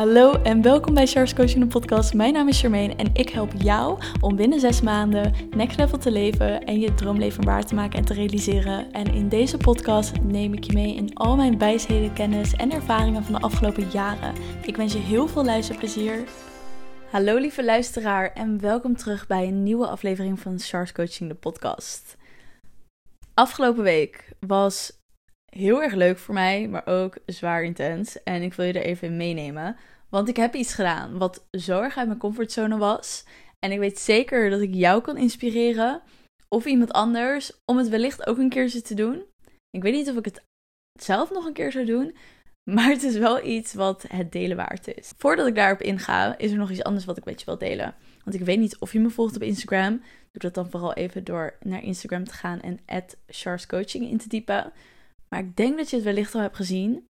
Hallo en welkom bij Charles Coaching de podcast. Mijn naam is Charmaine en ik help jou om binnen zes maanden next level te leven en je droomleven waar te maken en te realiseren. En in deze podcast neem ik je mee in al mijn wijsheden, kennis en ervaringen van de afgelopen jaren. Ik wens je heel veel luisterplezier. Hallo lieve luisteraar en welkom terug bij een nieuwe aflevering van Charles Coaching de podcast. Afgelopen week was heel erg leuk voor mij, maar ook zwaar intens. En ik wil je er even in meenemen. Want ik heb iets gedaan wat zo erg uit mijn comfortzone was. En ik weet zeker dat ik jou kan inspireren. Of iemand anders. Om het wellicht ook een keertje te doen. Ik weet niet of ik het zelf nog een keer zou doen. Maar het is wel iets wat het delen waard is. Voordat ik daarop inga, is er nog iets anders wat ik met je wil delen. Want ik weet niet of je me volgt op Instagram. Doe dat dan vooral even door naar Instagram te gaan en Coaching in te typen. Maar ik denk dat je het wellicht al hebt gezien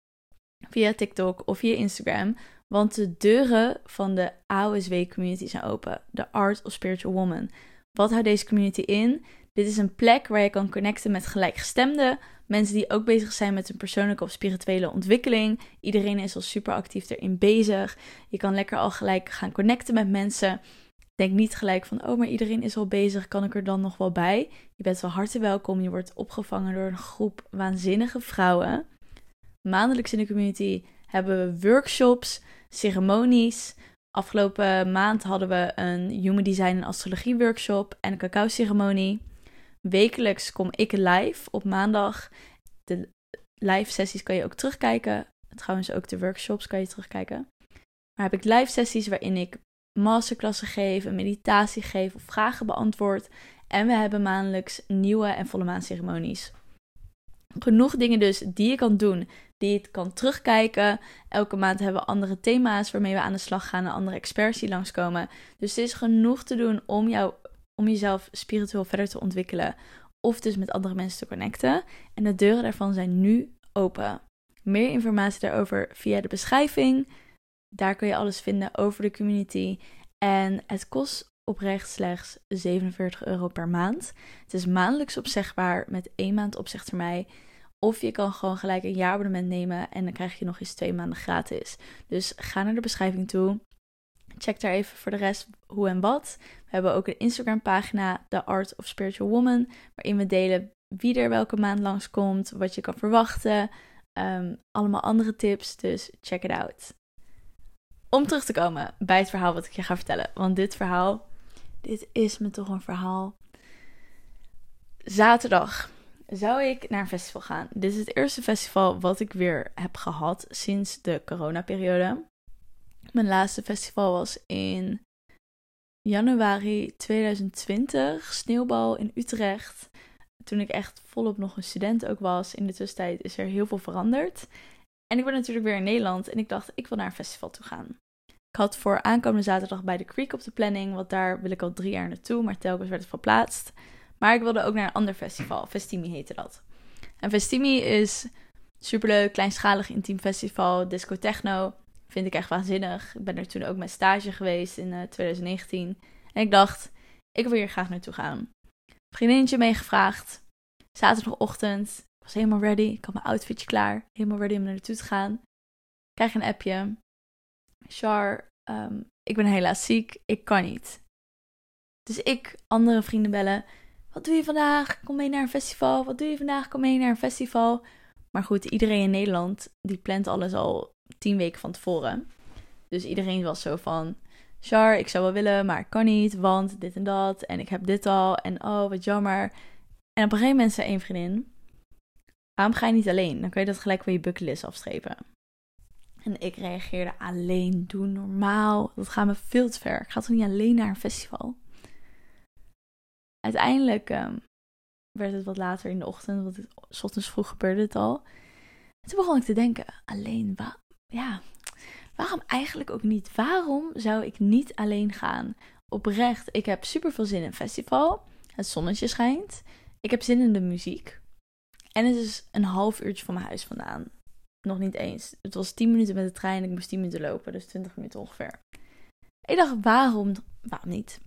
via TikTok of via Instagram. Want de deuren van de AOSW-community zijn open. De Art of Spiritual Woman. Wat houdt deze community in? Dit is een plek waar je kan connecten met gelijkgestemden. Mensen die ook bezig zijn met hun persoonlijke of spirituele ontwikkeling. Iedereen is al super actief erin bezig. Je kan lekker al gelijk gaan connecten met mensen. Denk niet gelijk van, oh, maar iedereen is al bezig, kan ik er dan nog wel bij? Je bent wel hartelijk welkom. Je wordt opgevangen door een groep waanzinnige vrouwen. Maandelijks in de community hebben we workshops, ceremonies. Afgelopen maand hadden we een Human Design en Astrologie workshop en een cacao ceremonie. Wekelijks kom ik live op maandag. De live sessies kan je ook terugkijken. Trouwens ook de workshops kan je terugkijken. Maar heb ik live sessies waarin ik masterklassen geef, een meditatie geef of vragen beantwoord. En we hebben maandelijks nieuwe en volle maanceremonies. Genoeg dingen dus die je kan doen, die je kan terugkijken. Elke maand hebben we andere thema's waarmee we aan de slag gaan en andere experts die langskomen. Dus er is genoeg te doen om, jou, om jezelf spiritueel verder te ontwikkelen. Of dus met andere mensen te connecten. En de deuren daarvan zijn nu open. Meer informatie daarover via de beschrijving. Daar kun je alles vinden over de community. En het kost oprecht slechts 47 euro per maand. Het is maandelijks opzegbaar met één maand opzegtermijn. Of je kan gewoon gelijk een jaarabonnement nemen en dan krijg je nog eens twee maanden gratis. Dus ga naar de beschrijving toe. Check daar even voor de rest hoe en wat. We hebben ook een Instagram pagina, The Art of Spiritual Woman, waarin we delen wie er welke maand langskomt, wat je kan verwachten. Um, allemaal andere tips, dus check it out om terug te komen bij het verhaal wat ik je ga vertellen. Want dit verhaal, dit is me toch een verhaal. Zaterdag zou ik naar een festival gaan. Dit is het eerste festival wat ik weer heb gehad sinds de coronaperiode. Mijn laatste festival was in januari 2020, Sneeuwbal in Utrecht. Toen ik echt volop nog een student ook was. In de tussentijd is er heel veel veranderd. En ik ben natuurlijk weer in Nederland en ik dacht, ik wil naar een festival toe gaan. Ik had voor aankomende zaterdag bij de Creek op de planning, want daar wil ik al drie jaar naartoe, maar telkens werd het verplaatst. Maar ik wilde ook naar een ander festival, Festimi heette dat. En Festimi is superleuk, kleinschalig intiem festival, disco techno. Vind ik echt waanzinnig. Ik ben er toen ook met stage geweest in 2019. Eh, en ik dacht, ik wil hier graag naartoe gaan. Vriendinnetje meegevraagd. Zaterdagochtend, was helemaal ready. Ik had mijn outfitje klaar. Helemaal ready om naar naartoe te gaan. Krijg een appje. Char, ehm, ik ben helaas ziek. Ik kan niet. Dus ik andere vrienden bellen. Wat doe je vandaag? Kom mee naar een festival. Wat doe je vandaag? Kom mee naar een festival. Maar goed, iedereen in Nederland die plant alles al tien weken van tevoren. Dus iedereen was zo van... Char, ik zou wel willen, maar ik kan niet, want dit en dat. En ik heb dit al. En oh, wat jammer. En op een gegeven moment zei één vriendin... Waarom ga je niet alleen? Dan kun je dat gelijk van je bucketlist afstrepen. En ik reageerde alleen, doe normaal. Dat gaat me veel te ver. Ik ga toch niet alleen naar een festival? Uiteindelijk um, werd het wat later in de ochtend, want s ochtends vroeg gebeurde het al. En toen begon ik te denken, alleen, ja, waarom eigenlijk ook niet? Waarom zou ik niet alleen gaan? Oprecht, ik heb super veel zin in een festival. Het zonnetje schijnt. Ik heb zin in de muziek. En het is een half uurtje van mijn huis vandaan. Nog niet eens. Het was 10 minuten met de trein en ik moest 10 minuten lopen, dus 20 minuten ongeveer. Ik dacht, waarom, waarom niet?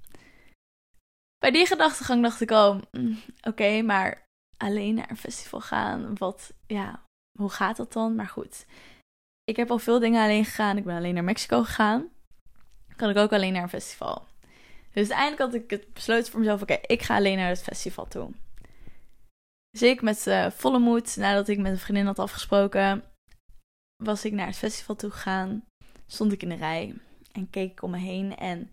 Bij die gedachtegang dacht ik al, mm, oké, maar alleen naar een festival gaan, wat, ja, hoe gaat dat dan? Maar goed, ik heb al veel dingen alleen gegaan. Ik ben alleen naar Mexico gegaan. Kan ik ook alleen naar een festival. Dus uiteindelijk had ik het besloten voor mezelf: oké, ik ga alleen naar het festival toe. Dus ik met uh, volle moed, nadat ik met een vriendin had afgesproken, was ik naar het festival toe gegaan. Stond ik in de rij en keek ik om me heen. En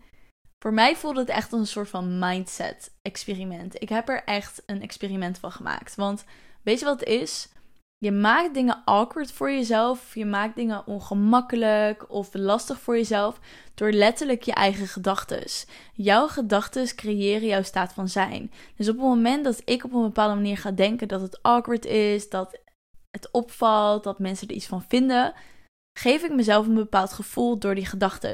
voor mij voelde het echt een soort van mindset-experiment. Ik heb er echt een experiment van gemaakt. Want weet je wat het is? Je maakt dingen awkward voor jezelf. Je maakt dingen ongemakkelijk of lastig voor jezelf door letterlijk je eigen gedachten. Jouw gedachten creëren jouw staat van zijn. Dus op het moment dat ik op een bepaalde manier ga denken dat het awkward is, dat het opvalt, dat mensen er iets van vinden, geef ik mezelf een bepaald gevoel door die gedachten.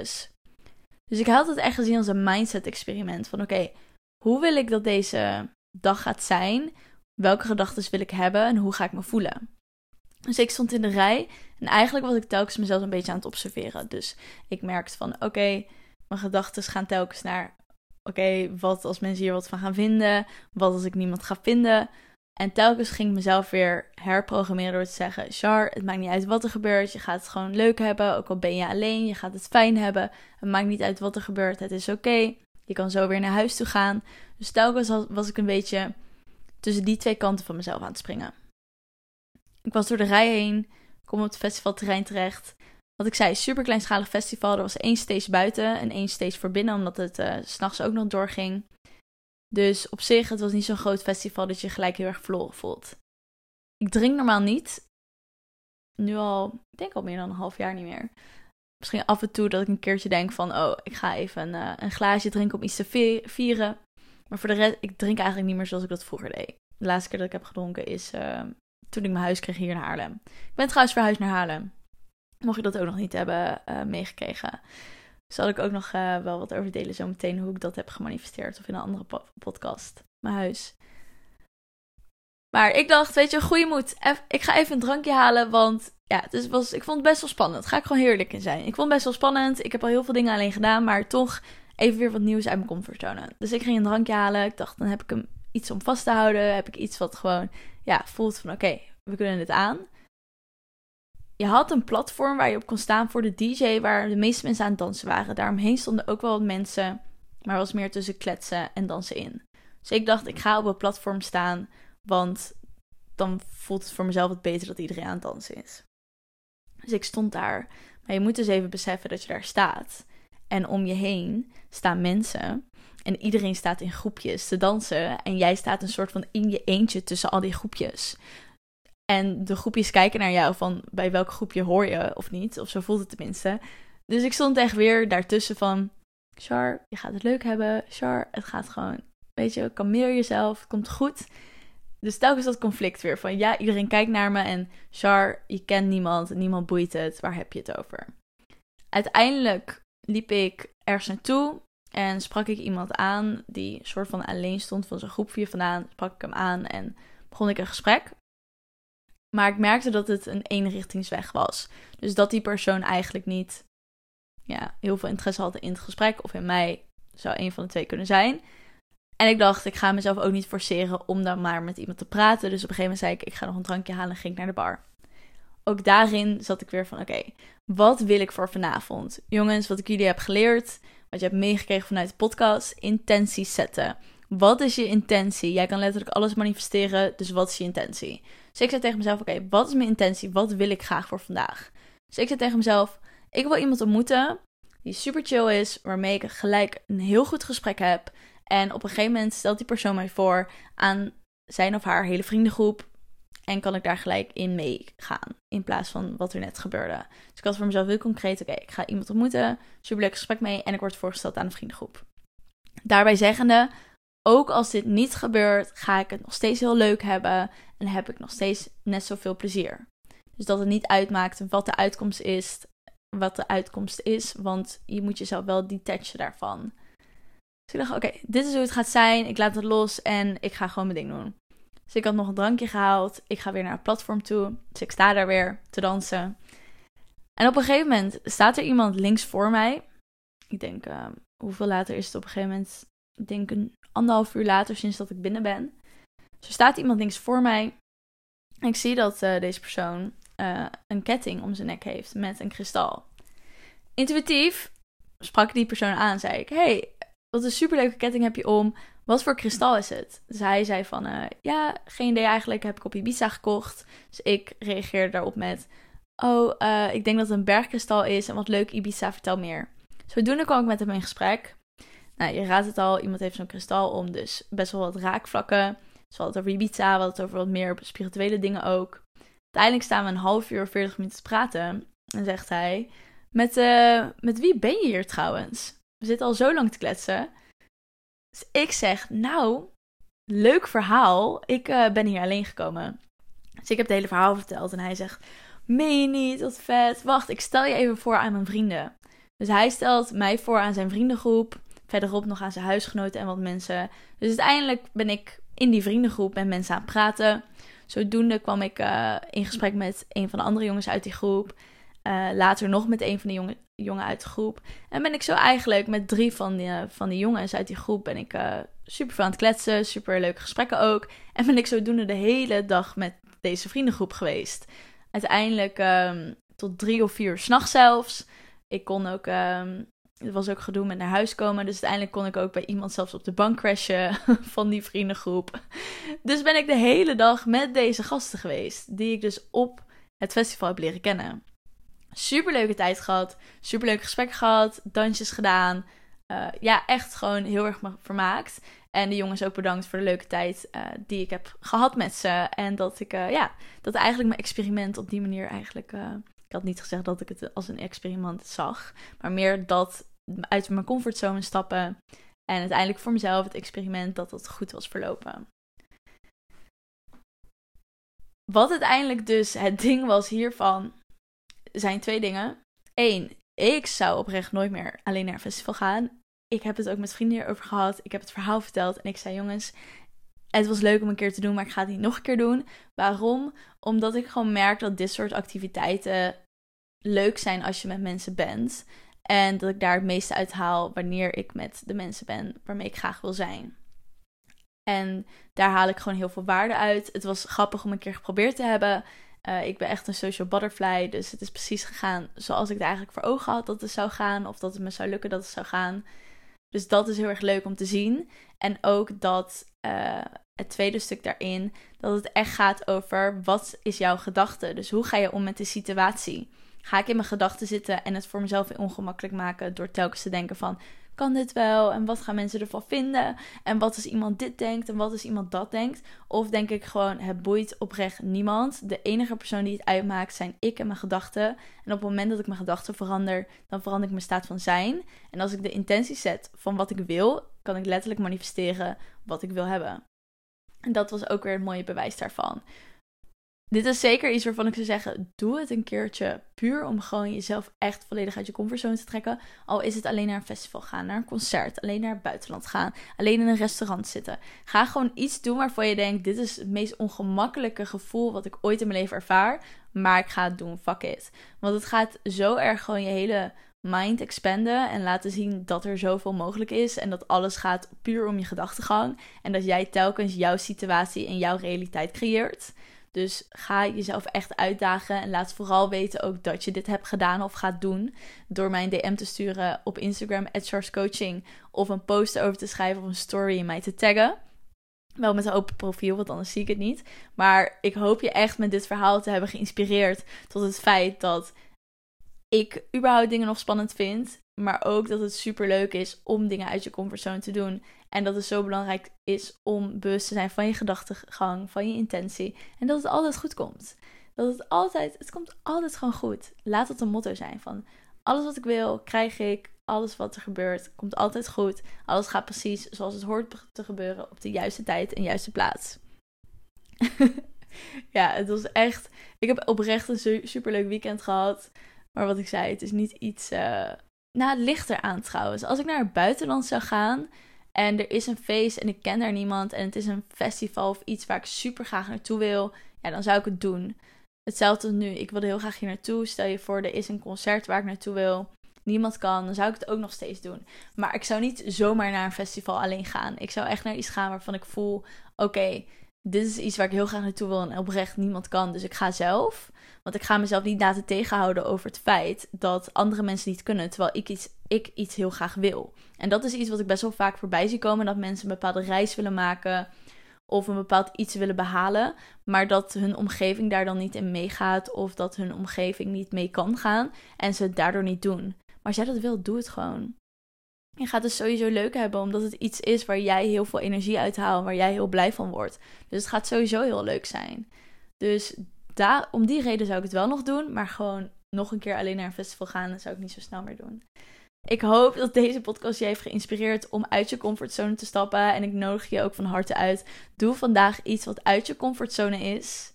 Dus ik had het echt gezien als een mindset-experiment. Van oké, hoe wil ik dat deze dag gaat zijn? Welke gedachten wil ik hebben en hoe ga ik me voelen? Dus ik stond in de rij en eigenlijk was ik telkens mezelf een beetje aan het observeren. Dus ik merkte van oké, mijn gedachten gaan telkens naar oké, wat als mensen hier wat van gaan vinden? Wat als ik niemand ga vinden? En telkens ging ik mezelf weer herprogrammeren door te zeggen: Char, het maakt niet uit wat er gebeurt. Je gaat het gewoon leuk hebben. Ook al ben je alleen, je gaat het fijn hebben. Het maakt niet uit wat er gebeurt. Het is oké. Je kan zo weer naar huis toe gaan. Dus telkens was ik een beetje tussen die twee kanten van mezelf aan het springen. Ik was door de rij heen, kom op het festivalterrein terecht. Wat ik zei, super kleinschalig festival. Er was één stage buiten en één stage voor binnen, omdat het uh, s'nachts ook nog doorging. Dus op zich, het was niet zo'n groot festival dat je gelijk heel erg verloren voelt. Ik drink normaal niet. Nu al, ik denk al meer dan een half jaar niet meer. Misschien af en toe dat ik een keertje denk van, oh, ik ga even een, een glaasje drinken om iets te vieren. Maar voor de rest, ik drink eigenlijk niet meer zoals ik dat vroeger deed. De laatste keer dat ik heb gedronken is uh, toen ik mijn huis kreeg hier in Haarlem. Ik ben trouwens verhuisd naar Haarlem. Mocht je dat ook nog niet hebben uh, meegekregen zal ik ook nog uh, wel wat over delen zometeen hoe ik dat heb gemanifesteerd of in een andere podcast. Mijn huis. Maar ik dacht, weet je, goede moed. Ik ga even een drankje halen, want ja, het was, ik vond het best wel spannend. ga ik gewoon heerlijk in zijn. Ik vond het best wel spannend. Ik heb al heel veel dingen alleen gedaan, maar toch even weer wat nieuws uit mijn comfortzone. Dus ik ging een drankje halen. Ik dacht, dan heb ik hem iets om vast te houden. Heb ik iets wat gewoon, ja, voelt van oké, we kunnen het aan je had een platform waar je op kon staan voor de DJ, waar de meeste mensen aan het dansen waren. Daaromheen stonden ook wel wat mensen, maar was meer tussen kletsen en dansen in. Dus ik dacht, ik ga op een platform staan, want dan voelt het voor mezelf wat beter dat iedereen aan het dansen is. Dus ik stond daar. Maar je moet dus even beseffen dat je daar staat. En om je heen staan mensen. En iedereen staat in groepjes te dansen. En jij staat een soort van in je eentje tussen al die groepjes. En de groepjes kijken naar jou van bij welk groepje hoor je of niet. Of zo voelt het tenminste. Dus ik stond echt weer daartussen van... Char, je gaat het leuk hebben. Char, het gaat gewoon... Weet je, kalmeer jezelf. Het komt goed. Dus telkens dat conflict weer van... Ja, iedereen kijkt naar me. En Char, je kent niemand. Niemand boeit het. Waar heb je het over? Uiteindelijk liep ik ergens naartoe. En sprak ik iemand aan die soort van alleen stond van zijn groepje vandaan. Sprak ik hem aan en begon ik een gesprek. Maar ik merkte dat het een eenrichtingsweg was. Dus dat die persoon eigenlijk niet ja, heel veel interesse had in het gesprek. Of in mij zou een van de twee kunnen zijn. En ik dacht, ik ga mezelf ook niet forceren om dan maar met iemand te praten. Dus op een gegeven moment zei ik, ik ga nog een drankje halen en ging ik naar de bar. Ook daarin zat ik weer van, oké, wat wil ik voor vanavond? Jongens, wat ik jullie heb geleerd, wat je hebt meegekregen vanuit de podcast, intenties zetten. Wat is je intentie? Jij kan letterlijk alles manifesteren, dus wat is je intentie? Dus ik zei tegen mezelf: Oké, wat is mijn intentie? Wat wil ik graag voor vandaag? Dus ik zei tegen mezelf: Ik wil iemand ontmoeten die super chill is, waarmee ik gelijk een heel goed gesprek heb. En op een gegeven moment stelt die persoon mij voor aan zijn of haar hele vriendengroep. En kan ik daar gelijk in meegaan. In plaats van wat er net gebeurde. Dus ik had voor mezelf heel concreet: oké, ik ga iemand ontmoeten. Super leuk gesprek mee. En ik word voorgesteld aan een vriendengroep. Daarbij zeggende, ook als dit niet gebeurt, ga ik het nog steeds heel leuk hebben en heb ik nog steeds net zoveel plezier. Dus dat het niet uitmaakt wat de uitkomst is, wat de uitkomst is, want je moet jezelf wel detachen daarvan. Dus ik dacht, oké, dit is hoe het gaat zijn. Ik laat het los en ik ga gewoon mijn ding doen. Dus ik had nog een drankje gehaald. Ik ga weer naar het platform toe. Dus ik sta daar weer te dansen. En op een gegeven moment staat er iemand links voor mij. Ik denk, uh, hoeveel later is het op een gegeven moment? Ik denk een anderhalf uur later sinds dat ik binnen ben. Dus er staat iemand links voor mij. En ik zie dat uh, deze persoon eh, een ketting om zijn nek heeft met een kristal. Intuïtief sprak die persoon aan. Zei ik: Hey, wat een superleuke ketting heb je om. Wat voor kristal is het? Dus hij zei van, uh, ja, geen idee eigenlijk, heb ik op Ibiza gekocht. Dus ik reageerde daarop met, oh, uh, ik denk dat het een bergkristal is en wat leuk Ibiza, vertel meer. Zodoende kwam ik met hem in gesprek. Nou, je raadt het al, iemand heeft zo'n kristal om, dus best wel wat raakvlakken. Dus we hadden het over Ibiza, we hadden het over wat meer spirituele dingen ook. Uiteindelijk staan we een half uur, 40 minuten te praten. En zegt hij, met, uh, met wie ben je hier trouwens? We zitten al zo lang te kletsen. Dus ik zeg, nou, leuk verhaal. Ik uh, ben hier alleen gekomen. Dus ik heb het hele verhaal verteld. En hij zegt, meen je niet, wat vet. Wacht, ik stel je even voor aan mijn vrienden. Dus hij stelt mij voor aan zijn vriendengroep. Verderop nog aan zijn huisgenoten en wat mensen. Dus uiteindelijk ben ik in die vriendengroep met mensen aan het praten. Zodoende kwam ik uh, in gesprek met een van de andere jongens uit die groep. Uh, later nog met een van de jongen, jongen uit de groep. En ben ik zo eigenlijk met drie van die, van die jongens uit die groep ben ik uh, super veel aan het kletsen. Super leuke gesprekken ook. En ben ik zodoende de hele dag met deze vriendengroep geweest. Uiteindelijk um, tot drie of vier s'nachts zelfs. Ik kon ook, um, het was ook gedoe met naar huis komen. Dus uiteindelijk kon ik ook bij iemand zelfs op de bank crashen van die vriendengroep. Dus ben ik de hele dag met deze gasten geweest. Die ik dus op het festival heb leren kennen. Super leuke tijd gehad. Super leuk gesprek gehad. Dansjes gedaan. Uh, ja, echt gewoon heel erg vermaakt. En de jongens ook bedankt voor de leuke tijd uh, die ik heb gehad met ze. En dat ik, uh, ja, dat eigenlijk mijn experiment op die manier eigenlijk. ik had niet gezegd dat ik het als een experiment zag. Maar meer dat uit mijn comfortzone stappen. En uiteindelijk voor mezelf het experiment dat het goed was verlopen. Wat uiteindelijk dus het ding was hiervan, zijn twee dingen. Eén, ik zou oprecht nooit meer alleen naar een festival gaan. Ik heb het ook met vrienden hierover gehad. Ik heb het verhaal verteld en ik zei: jongens, het was leuk om een keer te doen, maar ik ga het niet nog een keer doen. Waarom? Omdat ik gewoon merk dat dit soort activiteiten leuk zijn als je met mensen bent. En dat ik daar het meeste uit haal wanneer ik met de mensen ben waarmee ik graag wil zijn. En daar haal ik gewoon heel veel waarde uit. Het was grappig om een keer geprobeerd te hebben. Uh, ik ben echt een social butterfly, dus het is precies gegaan zoals ik het eigenlijk voor ogen had dat het zou gaan. Of dat het me zou lukken dat het zou gaan. Dus dat is heel erg leuk om te zien. En ook dat uh, het tweede stuk daarin, dat het echt gaat over wat is jouw gedachte. Dus hoe ga je om met de situatie? Ga ik in mijn gedachten zitten en het voor mezelf ongemakkelijk maken door telkens te denken van kan dit wel? En wat gaan mensen ervan vinden? En wat als iemand dit denkt en wat als iemand dat denkt? Of denk ik gewoon, het boeit oprecht niemand. De enige persoon die het uitmaakt zijn ik en mijn gedachten. En op het moment dat ik mijn gedachten verander, dan verander ik mijn staat van zijn. En als ik de intentie zet van wat ik wil, kan ik letterlijk manifesteren wat ik wil hebben. En dat was ook weer een mooie bewijs daarvan. Dit is zeker iets waarvan ik zou zeggen: doe het een keertje. Puur om gewoon jezelf echt volledig uit je comfortzone te trekken. Al is het alleen naar een festival gaan, naar een concert, alleen naar het buitenland gaan, alleen in een restaurant zitten. Ga gewoon iets doen waarvan je denkt: dit is het meest ongemakkelijke gevoel wat ik ooit in mijn leven ervaar. Maar ik ga het doen, fuck it. Want het gaat zo erg gewoon je hele mind expanden en laten zien dat er zoveel mogelijk is en dat alles gaat puur om je gedachtegang en dat jij telkens jouw situatie en jouw realiteit creëert. Dus ga jezelf echt uitdagen en laat vooral weten ook dat je dit hebt gedaan of gaat doen. Door mij een DM te sturen op Instagram, Coaching. Of een post over te schrijven of een story in mij te taggen. Wel met een open profiel, want anders zie ik het niet. Maar ik hoop je echt met dit verhaal te hebben geïnspireerd tot het feit dat ik überhaupt dingen nog spannend vind. Maar ook dat het super leuk is om dingen uit je comfortzone te doen. En dat het zo belangrijk is om bewust te zijn van je gedachtegang, van je intentie. En dat het altijd goed komt. Dat het altijd, het komt altijd gewoon goed. Laat het een motto zijn van alles wat ik wil, krijg ik. Alles wat er gebeurt, komt altijd goed. Alles gaat precies zoals het hoort te gebeuren op de juiste tijd en juiste plaats. ja, het was echt. Ik heb oprecht een superleuk weekend gehad. Maar wat ik zei, het is niet iets. Uh, nou, lichter aan trouwens. Als ik naar het buitenland zou gaan en er is een feest en ik ken daar niemand en het is een festival of iets waar ik super graag naartoe wil, ja, dan zou ik het doen. Hetzelfde als nu. Ik wilde heel graag hier naartoe. Stel je voor, er is een concert waar ik naartoe wil. Niemand kan, dan zou ik het ook nog steeds doen. Maar ik zou niet zomaar naar een festival alleen gaan. Ik zou echt naar iets gaan waarvan ik voel: oké, dit is iets waar ik heel graag naartoe wil en oprecht niemand kan. Dus ik ga zelf. Want ik ga mezelf niet laten tegenhouden over het feit dat andere mensen niet kunnen. Terwijl ik iets, ik iets heel graag wil. En dat is iets wat ik best wel vaak voorbij zie komen. Dat mensen een bepaalde reis willen maken. Of een bepaald iets willen behalen. Maar dat hun omgeving daar dan niet in meegaat. Of dat hun omgeving niet mee kan gaan. En ze het daardoor niet doen. Maar als dat wilt, doe het gewoon. Je gaat het sowieso leuk hebben, omdat het iets is waar jij heel veel energie uit haalt, waar jij heel blij van wordt. Dus het gaat sowieso heel leuk zijn. Dus daar, om die reden zou ik het wel nog doen, maar gewoon nog een keer alleen naar een festival gaan, zou ik niet zo snel meer doen. Ik hoop dat deze podcast je heeft geïnspireerd om uit je comfortzone te stappen. En ik nodig je ook van harte uit. Doe vandaag iets wat uit je comfortzone is.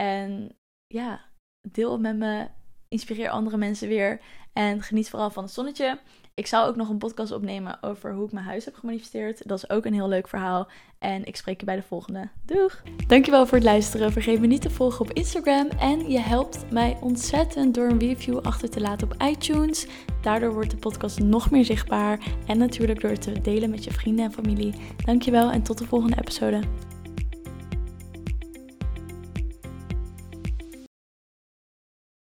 En ja, deel het met me. Inspireer andere mensen weer. En geniet vooral van het zonnetje. Ik zal ook nog een podcast opnemen over hoe ik mijn huis heb gemanifesteerd. Dat is ook een heel leuk verhaal. En ik spreek je bij de volgende. Doeg! Dankjewel voor het luisteren. Vergeet me niet te volgen op Instagram. En je helpt mij ontzettend door een review achter te laten op iTunes. Daardoor wordt de podcast nog meer zichtbaar. En natuurlijk door te delen met je vrienden en familie. Dankjewel en tot de volgende episode.